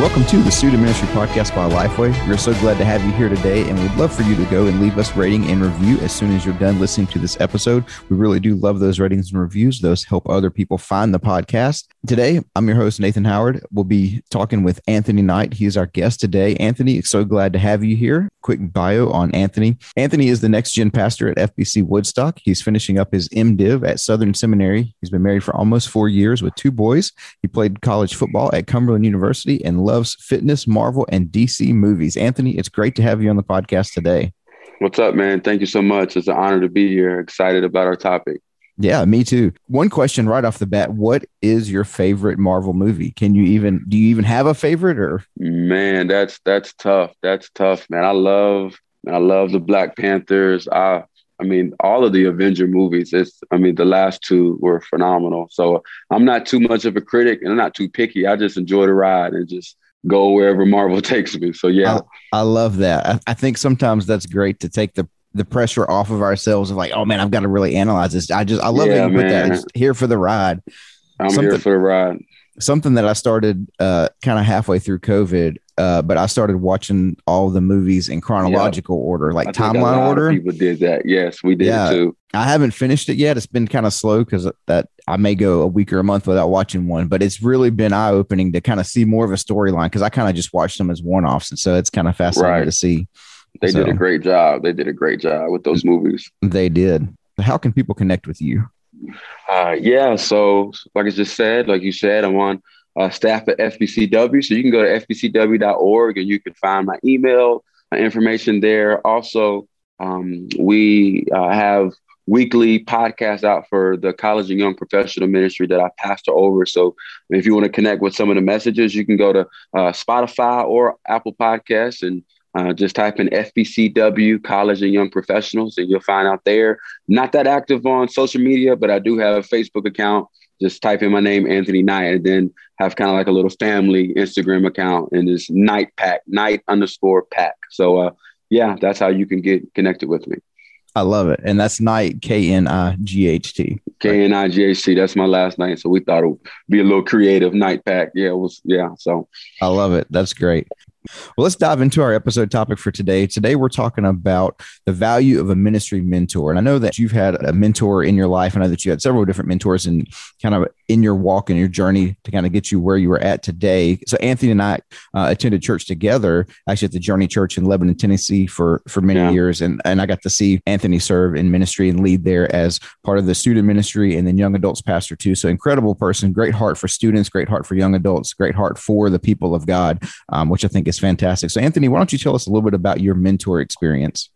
Welcome to the Student Ministry Podcast by Lifeway. We're so glad to have you here today, and we'd love for you to go and leave us rating and review as soon as you're done listening to this episode. We really do love those ratings and reviews. Those help other people find the podcast. Today, I'm your host, Nathan Howard. We'll be talking with Anthony Knight. He's our guest today. Anthony, so glad to have you here. Quick bio on Anthony. Anthony is the next gen pastor at FBC Woodstock. He's finishing up his MDiv at Southern Seminary. He's been married for almost four years with two boys. He played college football at Cumberland University and loves fitness, Marvel, and DC movies. Anthony, it's great to have you on the podcast today. What's up, man? Thank you so much. It's an honor to be here. Excited about our topic. Yeah, me too. One question right off the bat: What is your favorite Marvel movie? Can you even do you even have a favorite or? Man, that's that's tough. That's tough, man. I love I love the Black Panthers. I I mean, all of the Avenger movies. It's I mean, the last two were phenomenal. So I'm not too much of a critic, and I'm not too picky. I just enjoy the ride and just go wherever Marvel takes me. So yeah, I, I love that. I, I, think sometimes that's great to take the the pressure off of ourselves of like, oh man, I've got to really analyze this. I just I love yeah, that you man. put that it's here for the ride. I'm something, here for the ride. Something that I started uh, kind of halfway through COVID, uh, but I started watching all the movies in chronological yep. order, like timeline order. people did that. Yes, we did yeah, too. I haven't finished it yet. It's been kind of slow because that I may go a week or a month without watching one, but it's really been eye opening to kind of see more of a storyline because I kind of just watched them as one offs. And so it's kind of fascinating right. to see. They so, did a great job. They did a great job with those movies. They did. How can people connect with you? Uh, yeah. So, like I just said, like you said, I'm on uh, staff at FBCW. So you can go to fbcw.org and you can find my email my information there. Also, um, we uh, have weekly podcast out for the college and young professional ministry that I pastor over. So if you want to connect with some of the messages, you can go to uh, Spotify or Apple Podcasts and uh, just type in FBCW College and Young Professionals, and you'll find out there. Not that active on social media, but I do have a Facebook account. Just type in my name, Anthony Knight, and then have kind of like a little family Instagram account, and it's Knight Pack, Knight underscore Pack. So, uh, yeah, that's how you can get connected with me. I love it. And that's Knight K N I G H T. K N I G H T. That's my last name. So we thought it would be a little creative Knight Pack. Yeah, it was yeah. So I love it. That's great. Well, let's dive into our episode topic for today. Today, we're talking about the value of a ministry mentor. And I know that you've had a mentor in your life. I know that you had several different mentors and kind of in your walk and your journey to kind of get you where you were at today. So, Anthony and I uh, attended church together, actually at the Journey Church in Lebanon, Tennessee for, for many yeah. years. And, and I got to see Anthony serve in ministry and lead there as part of the student ministry and then young adults pastor too. So, incredible person, great heart for students, great heart for young adults, great heart for the people of God, um, which I think is fantastic. So, Anthony, why don't you tell us a little bit about your mentor experience?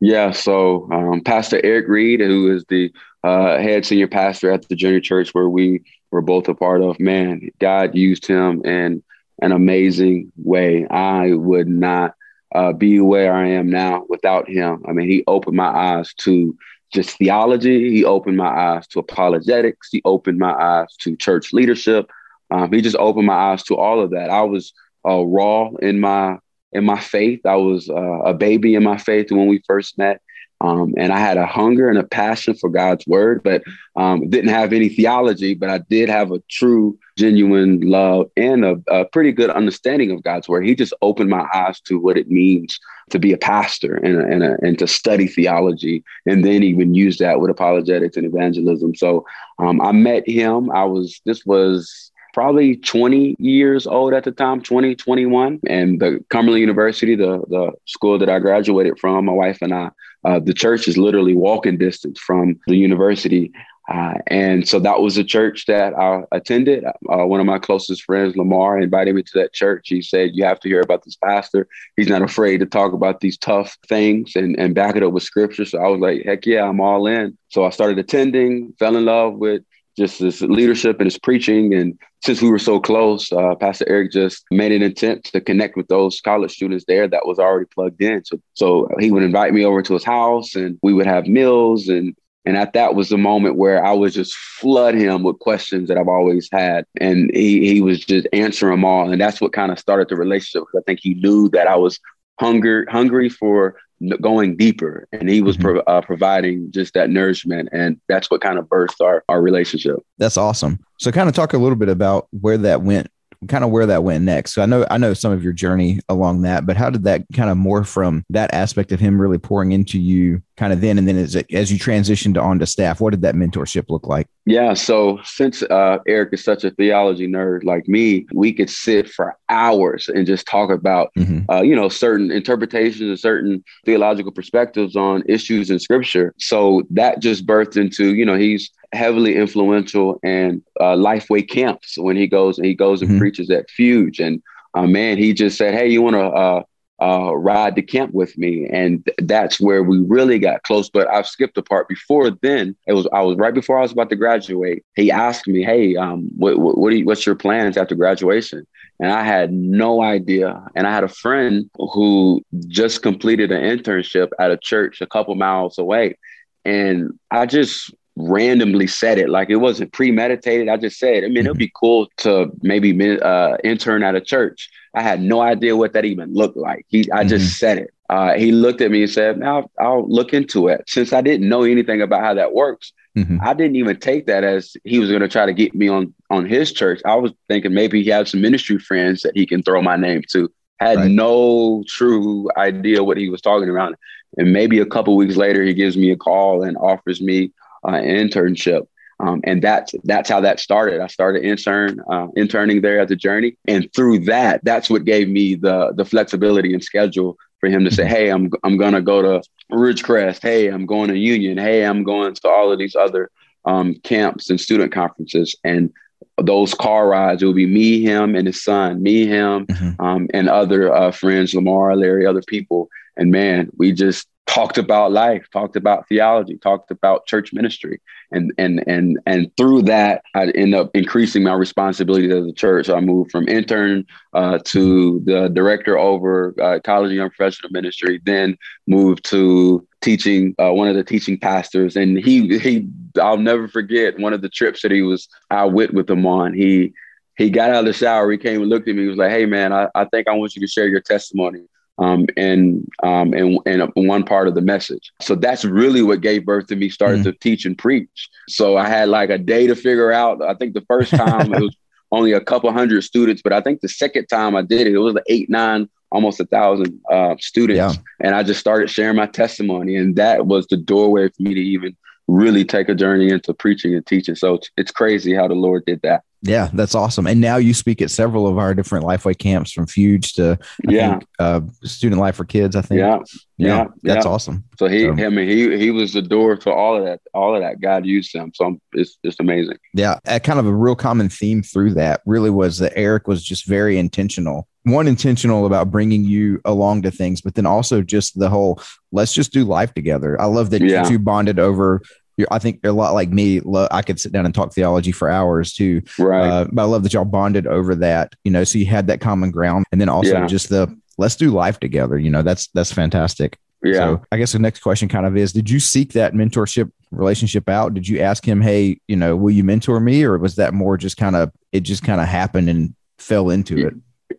Yeah, so um, Pastor Eric Reed, who is the uh, head senior pastor at the Journey Church, where we were both a part of, man, God used him in an amazing way. I would not uh, be where I am now without him. I mean, he opened my eyes to just theology. He opened my eyes to apologetics. He opened my eyes to church leadership. Um, he just opened my eyes to all of that. I was uh, raw in my in my faith. I was uh, a baby in my faith when we first met. Um, and I had a hunger and a passion for God's word, but um, didn't have any theology. But I did have a true, genuine love and a, a, pretty good understanding of God's word. He just opened my eyes to what it means to be a pastor and, a, and, a, and to study theology, and then even use that with apologetics and evangelism. So um, I met him. I was this was probably 20 years old at the time, 20, 21. And the Cumberland University, the, the school that I graduated from, my wife and I, uh, the church is literally walking distance from the university. Uh, and so that was a church that I attended. Uh, one of my closest friends, Lamar, invited me to that church. He said, You have to hear about this pastor. He's not afraid to talk about these tough things and, and back it up with scripture. So I was like, Heck yeah, I'm all in. So I started attending, fell in love with just his leadership and his preaching. And since we were so close, uh, Pastor Eric just made an attempt to connect with those college students there that was already plugged in. So, so he would invite me over to his house and we would have meals. And, and at that was the moment where I was just flood him with questions that I've always had. And he, he was just answering them all. And that's what kind of started the relationship. I think he knew that I was hunger, hungry for going deeper and he was mm-hmm. pro- uh, providing just that nourishment and that's what kind of birthed our, our relationship that's awesome so kind of talk a little bit about where that went kind of where that went next. So I know I know some of your journey along that, but how did that kind of more from that aspect of him really pouring into you kind of then and then as as you transitioned on to staff, what did that mentorship look like? Yeah, so since uh, Eric is such a theology nerd like me, we could sit for hours and just talk about mm-hmm. uh, you know certain interpretations and certain theological perspectives on issues in Scripture. So that just birthed into you know he's heavily influential in uh, Lifeway camps when he goes and he goes and mm-hmm. preaches at Fuge. And uh, man, he just said, "Hey, you want to uh, ride to camp with me?" And th- that's where we really got close. But I've skipped a part before then. It was I was right before I was about to graduate. He asked me, "Hey, um, what what, what you, what's your plans after graduation?" And I had no idea. And I had a friend who just completed an internship at a church a couple miles away. And I just randomly said it like it wasn't premeditated. I just said, I mean, it'd be cool to maybe uh, intern at a church. I had no idea what that even looked like. He, I mm-hmm. just said it. Uh, he looked at me and said, "Now I'll look into it." Since I didn't know anything about how that works, mm-hmm. I didn't even take that as he was going to try to get me on on his church. I was thinking maybe he had some ministry friends that he can throw my name to. Had right. no true idea what he was talking about. And maybe a couple weeks later, he gives me a call and offers me uh, internship. Um, and that's that's how that started. I started intern uh, interning there at the Journey, and through that, that's what gave me the the flexibility and schedule for him to say, mm-hmm. "Hey, I'm I'm gonna go to Ridgecrest. Hey, I'm going to Union. Hey, I'm going to all of these other um, camps and student conferences." And those car rides, it would be me, him, and his son, me, him, mm-hmm. um, and other uh, friends, Lamar, Larry, other people. And man, we just talked about life, talked about theology, talked about church ministry. And and and and through that, I end up increasing my responsibilities as a church. So I moved from intern uh, to the director over uh, college and young professional ministry, then moved to teaching uh, one of the teaching pastors. And he he I'll never forget one of the trips that he was I went with him on. He he got out of the shower, he came and looked at me, he was like, Hey man, I, I think I want you to share your testimony um, and um, and and one part of the message. So that's really what gave birth to me starting mm to teach and preach. So I had like a day to figure out. I think the first time it was only a couple hundred students, but I think the second time I did it, it was like eight, nine, almost a thousand uh, students, yeah. and I just started sharing my testimony, and that was the doorway for me to even really take a journey into preaching and teaching. So it's, it's crazy how the Lord did that. Yeah, that's awesome. And now you speak at several of our different Lifeway camps from Fuge to I yeah, think, uh, Student Life for Kids. I think. Yeah, yeah, yeah that's yeah. awesome. So he, so, I mean, he he was the door to all of that. All of that, God used him. So it's just amazing. Yeah, a kind of a real common theme through that really was that Eric was just very intentional. One intentional about bringing you along to things, but then also just the whole let's just do life together. I love that yeah. you two bonded over you're, I think a lot like me. I could sit down and talk theology for hours too. Right. Uh, but I love that y'all bonded over that, you know, so you had that common ground and then also yeah. just the, let's do life together. You know, that's, that's fantastic. Yeah. So I guess the next question kind of is, did you seek that mentorship relationship out? Did you ask him, Hey, you know, will you mentor me? Or was that more just kind of, it just kind of happened and fell into it?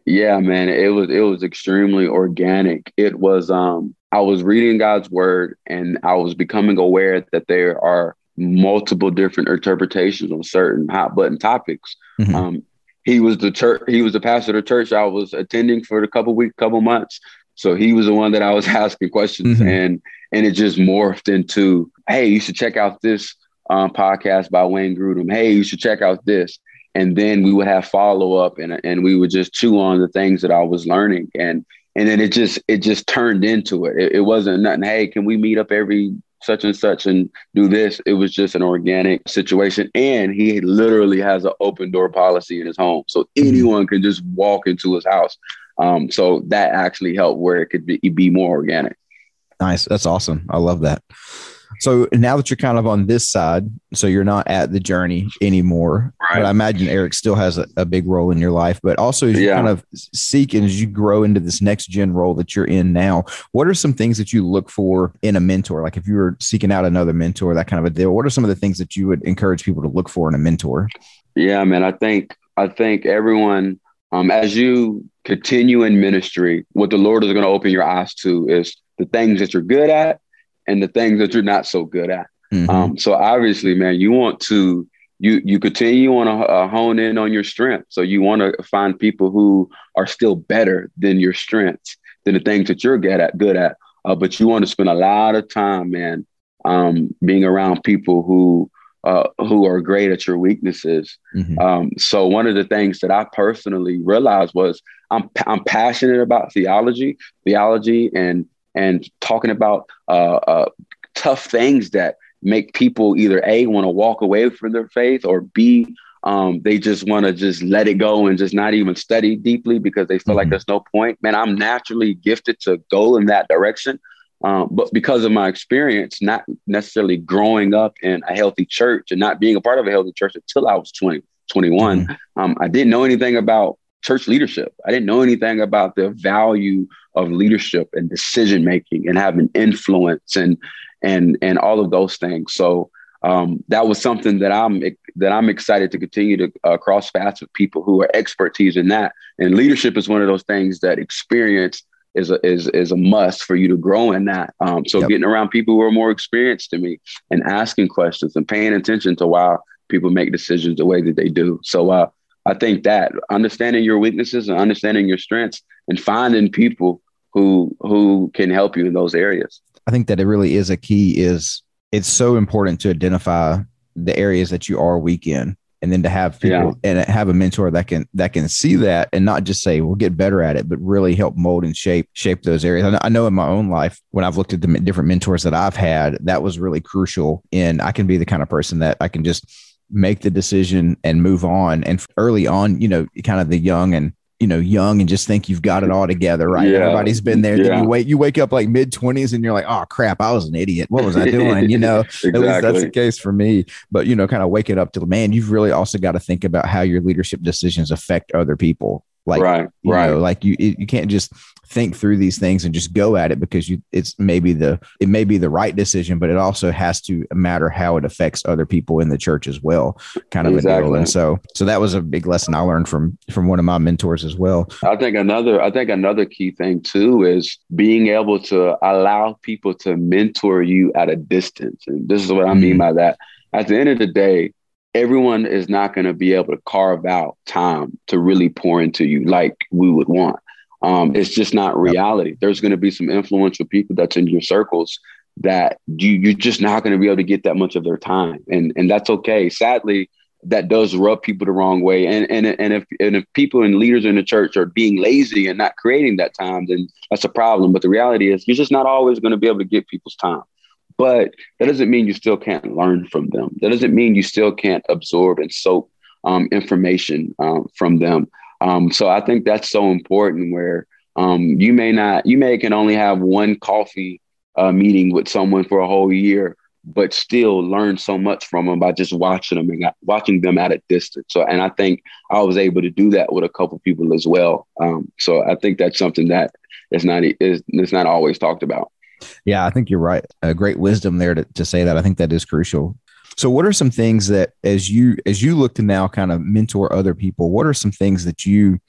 Yeah, man, it was, it was extremely organic. It was, um, I was reading God's word and I was becoming aware that there are multiple different interpretations on certain hot button topics. Mm-hmm. Um, he was the church, he was the pastor of the church I was attending for a couple weeks, couple months. So he was the one that I was asking questions mm-hmm. and and it just morphed into, hey, you should check out this um, podcast by Wayne Grudem. Hey, you should check out this. And then we would have follow up and, and we would just chew on the things that I was learning. And and then it just it just turned into it. it. It wasn't nothing. Hey, can we meet up every such and such and do this? It was just an organic situation, and he literally has an open door policy in his home, so mm-hmm. anyone can just walk into his house. Um, so that actually helped where it could be, be more organic. Nice, that's awesome. I love that. So now that you're kind of on this side, so you're not at the journey anymore. Right. But I imagine Eric still has a, a big role in your life. But also, as you yeah. kind of seek and as you grow into this next gen role that you're in now, what are some things that you look for in a mentor? Like if you were seeking out another mentor, that kind of a deal, what are some of the things that you would encourage people to look for in a mentor? Yeah, man. I think I think everyone, um, as you continue in ministry, what the Lord is going to open your eyes to is the things that you're good at and the things that you're not so good at. Mm-hmm. Um, so obviously, man, you want to you you continue on to uh, hone in on your strength. So you want to find people who are still better than your strengths, than the things that you're good at. Good at, uh, but you want to spend a lot of time, man, um, being around people who uh, who are great at your weaknesses. Mm-hmm. Um, so one of the things that I personally realized was I'm I'm passionate about theology, theology, and and talking about uh, uh, tough things that make people either a want to walk away from their faith or b um, they just want to just let it go and just not even study deeply because they feel mm-hmm. like there's no point. Man, I'm naturally gifted to go in that direction. Um, but because of my experience, not necessarily growing up in a healthy church and not being a part of a healthy church until I was 20, 21, mm-hmm. um, I didn't know anything about church leadership. I didn't know anything about the value of leadership and decision making and having influence and and and all of those things. So um, that was something that I'm that I'm excited to continue to uh, cross paths with people who are expertise in that. And leadership is one of those things that experience is a, is is a must for you to grow in that. Um, so yep. getting around people who are more experienced than me and asking questions and paying attention to why people make decisions the way that they do. So uh, I think that understanding your weaknesses and understanding your strengths and finding people who who can help you in those areas. I think that it really is a key is it's so important to identify the areas that you are weak in and then to have people yeah. and have a mentor that can that can see that and not just say we'll get better at it but really help mold and shape shape those areas I know, I know in my own life when i've looked at the different mentors that i've had that was really crucial and i can be the kind of person that i can just make the decision and move on. And early on you know kind of the young and you know young and just think you've got it all together right? Yeah. everybody's been there. Yeah. you wait you wake up like mid 20s and you're like oh crap i was an idiot. What was i doing? You know exactly. at least that's the case for me. But you know kind of waking up to the man you've really also got to think about how your leadership decisions affect other people like right right know, like you you can't just think through these things and just go at it because you it's maybe the it may be the right decision, but it also has to matter how it affects other people in the church as well, kind of exactly. a deal. And so so that was a big lesson I learned from from one of my mentors as well. I think another I think another key thing too is being able to allow people to mentor you at a distance. And this is what I mean mm-hmm. by that. At the end of the day, everyone is not going to be able to carve out time to really pour into you like we would want. Um, it's just not reality. There's going to be some influential people that's in your circles that you you're just not going to be able to get that much of their time, and and that's okay. Sadly, that does rub people the wrong way, and and and if and if people and leaders in the church are being lazy and not creating that time, then that's a problem. But the reality is, you're just not always going to be able to get people's time. But that doesn't mean you still can't learn from them. That doesn't mean you still can't absorb and soak um, information um, from them. Um, so I think that's so important where um, you may not, you may can only have one coffee uh, meeting with someone for a whole year, but still learn so much from them by just watching them and watching them at a distance. So, and I think I was able to do that with a couple people as well. Um, so I think that's something that is not is it's not always talked about. Yeah, I think you're right. A great wisdom there to, to say that. I think that is crucial. So what are some things that as you as you look to now kind of mentor other people, what are some things that you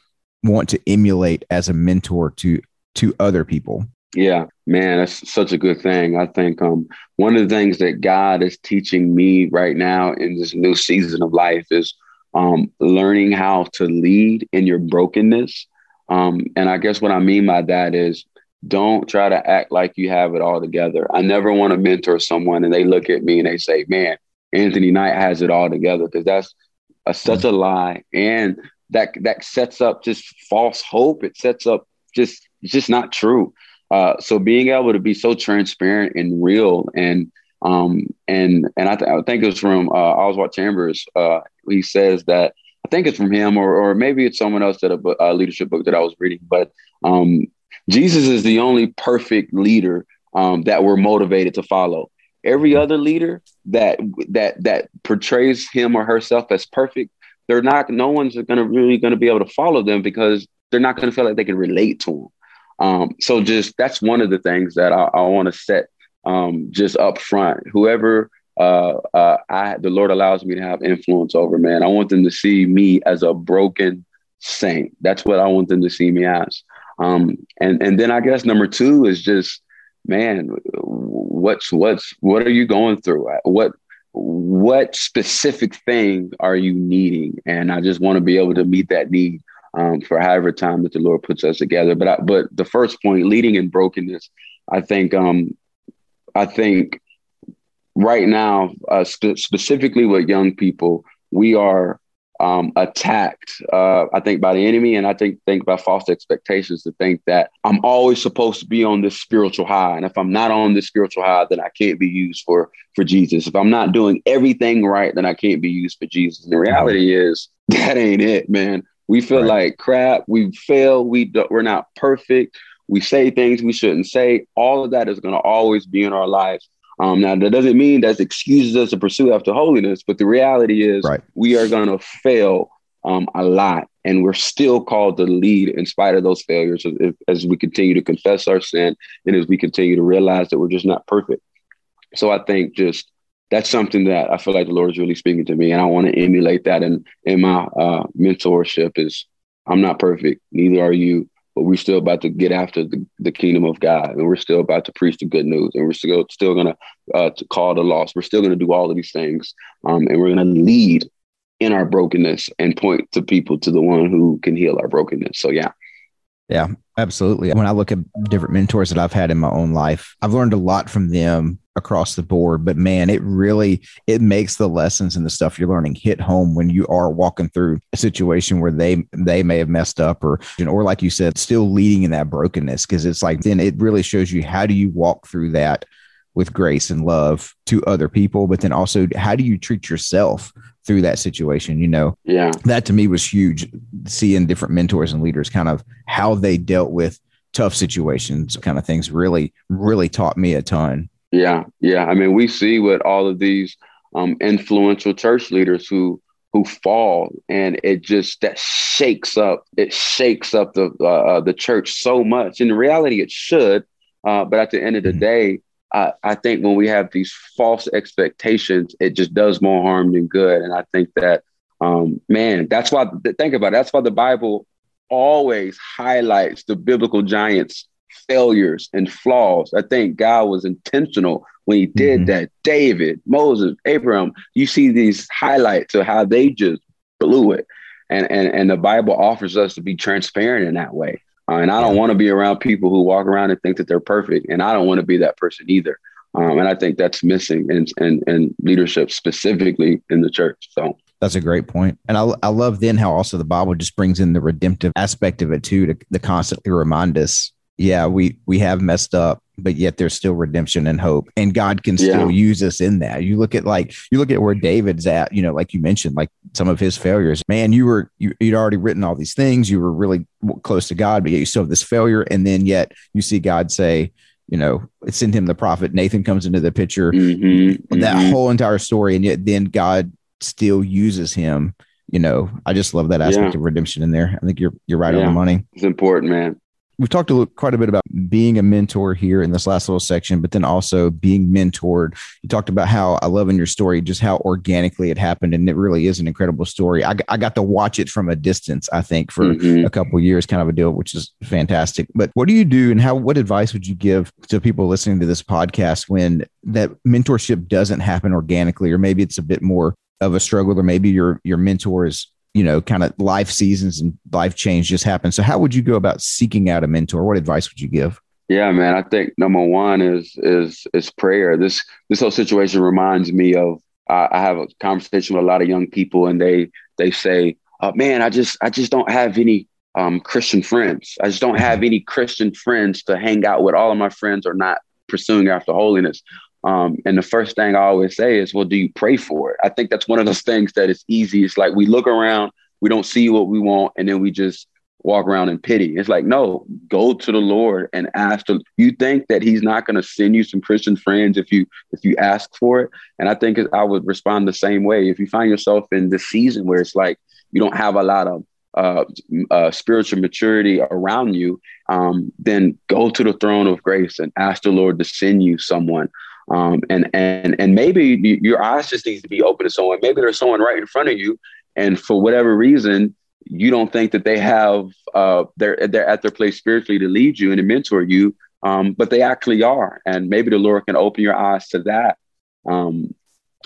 want to emulate as a mentor to to other people? Yeah, man, that's such a good thing. I think um, one of the things that God is teaching me right now in this new season of life is um, learning how to lead in your brokenness. Um, and I guess what I mean by that is don't try to act like you have it all together. I never want to mentor someone and they look at me and they say, man, Anthony Knight has it all together because that's a, such a lie, and that that sets up just false hope. It sets up just just not true. Uh, so being able to be so transparent and real and um and and I, th- I think it's from uh, Oswald Chambers. Uh, he says that I think it's from him or or maybe it's someone else that a, a leadership book that I was reading. But um, Jesus is the only perfect leader um, that we're motivated to follow. Every other leader that that that portrays him or herself as perfect, they're not. No one's going to really going to be able to follow them because they're not going to feel like they can relate to them. Um, so just that's one of the things that I, I want to set um, just up front. Whoever uh, uh, I the Lord allows me to have influence over, man, I want them to see me as a broken saint. That's what I want them to see me as. Um, and and then I guess number two is just man, what's what's what are you going through? What what specific thing are you needing? And I just want to be able to meet that need um, for however time that the Lord puts us together. But I, but the first point, leading in brokenness, I think um, I think right now, uh, st- specifically with young people, we are um, attacked, uh, I think, by the enemy, and I think think by false expectations to think that I'm always supposed to be on this spiritual high, and if I'm not on this spiritual high, then I can't be used for for Jesus. If I'm not doing everything right, then I can't be used for Jesus. And the reality is that ain't it, man. We feel right. like crap. We fail. We do, we're not perfect. We say things we shouldn't say. All of that is going to always be in our lives. Um, now, that doesn't mean that excuses us to pursue after holiness, but the reality is right. we are going to fail um, a lot, and we're still called to lead in spite of those failures as, as we continue to confess our sin and as we continue to realize that we're just not perfect. So I think just that's something that I feel like the Lord is really speaking to me, and I want to emulate that in in my uh, mentorship. Is I'm not perfect, neither are you, but we're still about to get after the, the kingdom of God, and we're still about to preach the good news, and we're still still gonna uh, to call the lost. We're still gonna do all of these things, um, and we're gonna lead in our brokenness and point to people to the one who can heal our brokenness. So yeah, yeah, absolutely. When I look at different mentors that I've had in my own life, I've learned a lot from them across the board, but man, it really it makes the lessons and the stuff you're learning hit home when you are walking through a situation where they they may have messed up or or like you said, still leading in that brokenness because it's like then it really shows you how do you walk through that with grace and love to other people, but then also how do you treat yourself through that situation you know? Yeah. That to me was huge seeing different mentors and leaders kind of how they dealt with tough situations kind of things really really taught me a ton yeah yeah i mean we see with all of these um, influential church leaders who who fall and it just that shakes up it shakes up the uh, uh the church so much in reality it should uh, but at the end of the mm-hmm. day I, I think when we have these false expectations, it just does more harm than good. And I think that, um, man, that's why, think about it. That's why the Bible always highlights the biblical giants' failures and flaws. I think God was intentional when he did mm-hmm. that. David, Moses, Abraham, you see these highlights of how they just blew it. And, and, and the Bible offers us to be transparent in that way. Uh, and I don't want to be around people who walk around and think that they're perfect. And I don't want to be that person either. Um, and I think that's missing in, in, in leadership, specifically in the church. So that's a great point. And I, I love then how also the Bible just brings in the redemptive aspect of it too, to, to constantly remind us, yeah, we, we have messed up but yet there's still redemption and hope and god can still yeah. use us in that. You look at like you look at where david's at you know like you mentioned like some of his failures. Man you were you, you'd already written all these things. You were really close to god but yet you still have this failure. And then yet you see god say you know send him the prophet. Nathan comes into the picture. Mm-hmm, that mm-hmm. whole entire story. And yet then god still uses him. You know i just love that aspect yeah. of redemption in there. I think you're you're right yeah. on the money. It's important man we've talked a little, quite a bit about being a mentor here in this last little section, but then also being mentored. You talked about how I love in your story just how organically it happened, and it really is an incredible story. I, I got to watch it from a distance, I think, for mm-hmm. a couple years, kind of a deal, which is fantastic. But what do you do, and how? What advice would you give to people listening to this podcast when that mentorship doesn't happen organically, or maybe it's a bit more of a struggle, or maybe your your mentor is you know, kind of life seasons and life change just happen. So how would you go about seeking out a mentor? What advice would you give? Yeah, man. I think number one is is is prayer. This this whole situation reminds me of I, I have a conversation with a lot of young people, and they they say, uh, "Man, I just I just don't have any um, Christian friends. I just don't have mm-hmm. any Christian friends to hang out with. All of my friends are not pursuing after holiness." Um, and the first thing I always say is, well, do you pray for it? I think that's one of those things that is easy. It's like we look around, we don't see what we want, and then we just walk around in pity. It's like, no, go to the Lord and ask. To, you think that He's not going to send you some Christian friends if you if you ask for it? And I think I would respond the same way. If you find yourself in this season where it's like you don't have a lot of uh, uh, spiritual maturity around you, um, then go to the throne of grace and ask the Lord to send you someone um, and and and maybe your eyes just needs to be open to someone. Maybe there's someone right in front of you, and for whatever reason, you don't think that they have uh, they're they're at their place spiritually to lead you and to mentor you, um, but they actually are. And maybe the Lord can open your eyes to that. Um,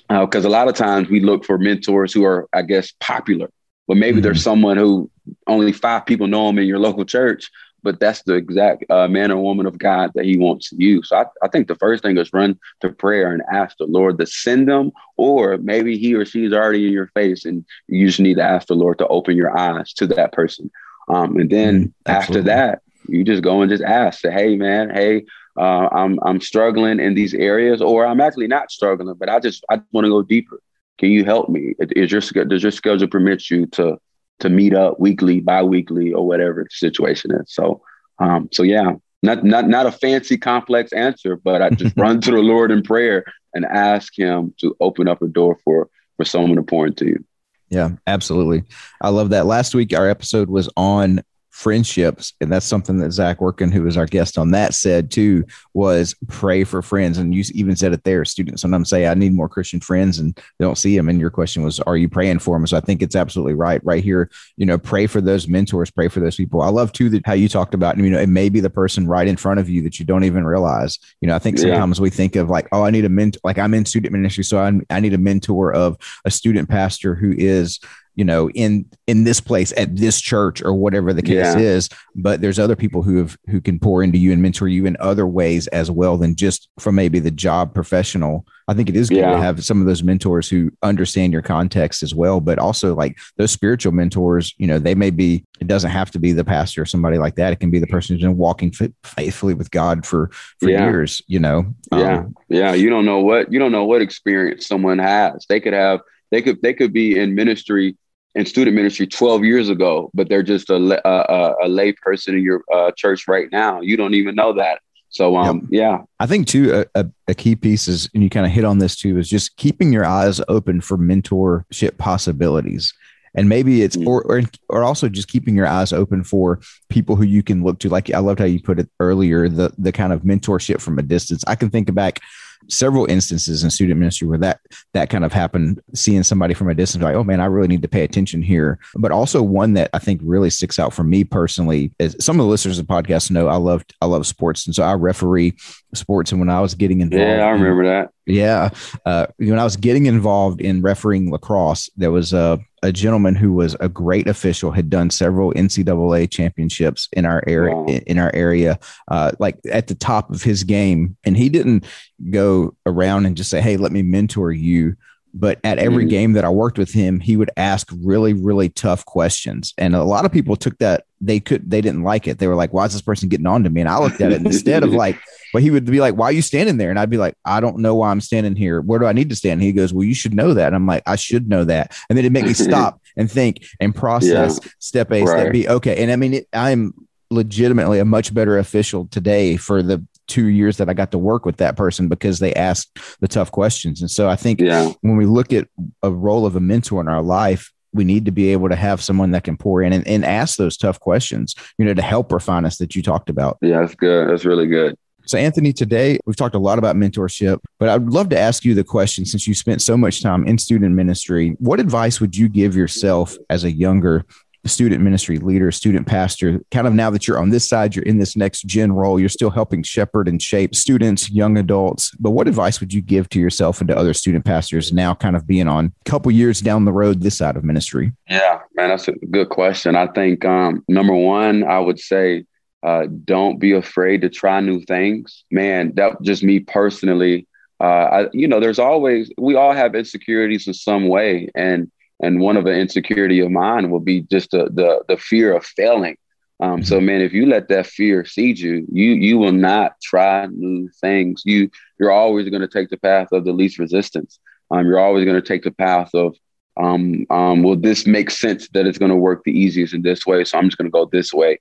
because uh, a lot of times we look for mentors who are, I guess, popular, but maybe mm-hmm. there's someone who only five people know them in your local church, but that's the exact uh, man or woman of God that He wants you. So I, I think the first thing is run to prayer and ask the Lord to send them, or maybe he or she is already in your face, and you just need to ask the Lord to open your eyes to that person. Um, and then mm, after that, you just go and just ask, say, "Hey, man, hey, uh, I'm I'm struggling in these areas, or I'm actually not struggling, but I just I want to go deeper. Can you help me? Is your does your schedule permit you to to meet up weekly, bi-weekly, or whatever the situation is? So, um, so yeah, not not not a fancy complex answer, but I just run to the Lord in prayer and ask Him to open up a door for for someone to pour into you. Yeah, absolutely. I love that. Last week, our episode was on friendships and that's something that zach working who was our guest on that said too was pray for friends. And you even said it there students sometimes say i need more christian friends and they don't see them and your question was are you praying for them so i think it's absolutely right right here. You know pray for those mentors pray for those people. I love too that how you talked about you know it may be the person right in front of you that you don't even realize. You know i think sometimes yeah. we think of like oh i need a mentor like i'm in student ministry so i I need a mentor of a student pastor who is you know in in this place at this church or whatever the case yeah. is but there's other people who have who can pour into you and mentor you in other ways as well than just from maybe the job professional i think it is good yeah. to have some of those mentors who understand your context as well but also like those spiritual mentors you know they may be it doesn't have to be the pastor or somebody like that it can be the person who's been walking faithfully with god for for yeah. years you know yeah um, yeah you don't know what you don't know what experience someone has they could have they could they could be in ministry in student ministry 12 years ago, but they're just a, a, a lay person in your uh, church right now. You don't even know that. So, um, yep. yeah. I think too, a, a key piece is, and you kind of hit on this too, is just keeping your eyes open for mentorship possibilities. And maybe it's, mm-hmm. or, or, or also just keeping your eyes open for people who you can look to. Like I loved how you put it earlier, the, the kind of mentorship from a distance. I can think back several instances in student ministry where that that kind of happened seeing somebody from a distance like oh man i really need to pay attention here. But also one that i think really sticks out for me personally is some of the listeners of the podcast know i love i love sports. And so i referee sports. And when i was getting involved yeah i remember that. Yeah. Uh, when i was getting involved in refereeing lacrosse there was a a gentleman who was a great official, had done several NCAA championships in our area. Wow. In our area, uh, like at the top of his game, and he didn't go around and just say, "Hey, let me mentor you." But at every mm-hmm. game that I worked with him, he would ask really, really tough questions, and a lot of people took that they could they didn't like it. They were like, "Why is this person getting on to me?" And I looked at it instead of like but he would be like, Why are you standing there? And I'd be like, I don't know why I'm standing here. Where do I need to stand? And he goes, Well, you should know that. And I'm like, I should know that. And then it make me stop and think and process yeah. step A, right. step B. Okay. And I mean, it, I'm legitimately a much better official today for the two years that I got to work with that person because they asked the tough questions. And so I think yeah. when we look at a role of a mentor in our life, we need to be able to have someone that can pour in and, and ask those tough questions, you know, to help refine us that you talked about. Yeah, that's good. That's really good. So, Anthony, today we've talked a lot about mentorship, but I'd love to ask you the question since you spent so much time in student ministry. What advice would you give yourself as a younger student ministry leader, student pastor, kind of now that you're on this side, you're in this next gen role, you're still helping shepherd and shape students, young adults. But what advice would you give to yourself and to other student pastors now, kind of being on a couple years down the road this side of ministry? Yeah, man, that's a good question. I think um, number one, I would say uh, don't be afraid to try new things. Man, that just me personally. Uh, I, you know, there's always we all have insecurities in some way, and and one of the insecurity of mine will be just the the, the fear of failing. Um, so, mm-hmm. man, if you let that fear seed you, you you will not try new things. You you're always going to take the path of the least resistance. Um, you're always going to take the path of um, um, will this make sense that it's going to work the easiest in this way? So I'm just going to go this way,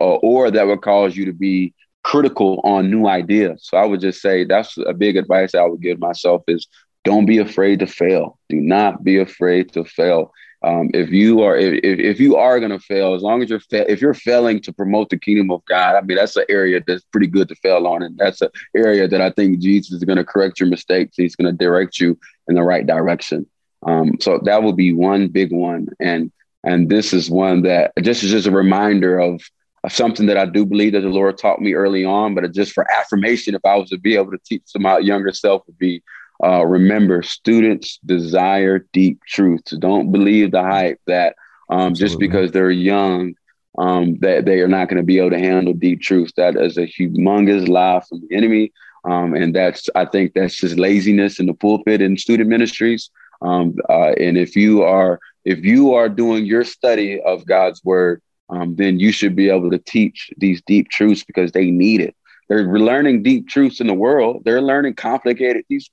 uh, or that would cause you to be critical on new ideas. So I would just say that's a big advice I would give myself is don't be afraid to fail. Do not be afraid to fail. Um, if you are if, if you are going to fail, as long as you're fa- if you're failing to promote the kingdom of God, I mean that's an area that's pretty good to fail on, and that's an area that I think Jesus is going to correct your mistakes. He's going to direct you in the right direction. Um, so that would be one big one. And and this is one that just is just a reminder of, of something that I do believe that the Lord taught me early on, but just for affirmation, if I was to be able to teach to my younger self would be uh, remember, students desire deep truths. Don't believe the hype that um, just because they're young, um, that they are not going to be able to handle deep truths. That is a humongous lie from the enemy. Um, and that's, I think that's just laziness in the pulpit in student ministries. Um, uh, and if you are, if you are doing your study of God's word, um, then you should be able to teach these deep truths because they need it. They're learning deep truths in the world. They're learning complicated. These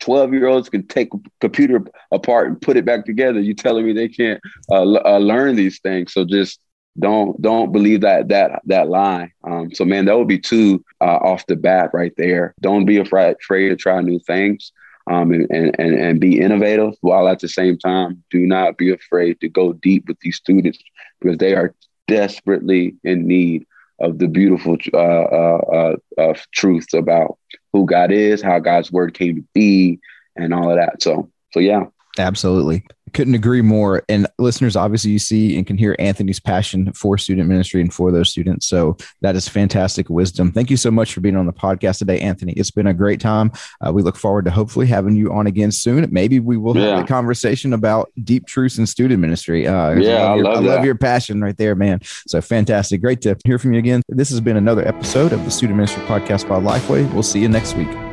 12 year olds can take a computer apart and put it back together. You telling me they can't uh, uh, learn these things? So just don't don't believe that that that lie. Um, so man, that would be two uh, off the bat right there. Don't be afraid afraid to try new things. Um, and, and, and be innovative while at the same time do not be afraid to go deep with these students because they are desperately in need of the beautiful uh, uh, uh, truths about who God is, how God's word came to be, and all of that. So, so yeah, absolutely couldn't agree more. And listeners, obviously, you see and can hear Anthony's passion for student ministry and for those students. So that is fantastic wisdom. Thank you so much for being on the podcast today, Anthony. It's been a great time. Uh, we look forward to hopefully having you on again soon. Maybe we will yeah. have a conversation about deep truths in student ministry. Uh, yeah, I love, your, I love your passion right there, man. So fantastic. Great to hear from you again. This has been another episode of the Student Ministry Podcast by Lifeway. We'll see you next week.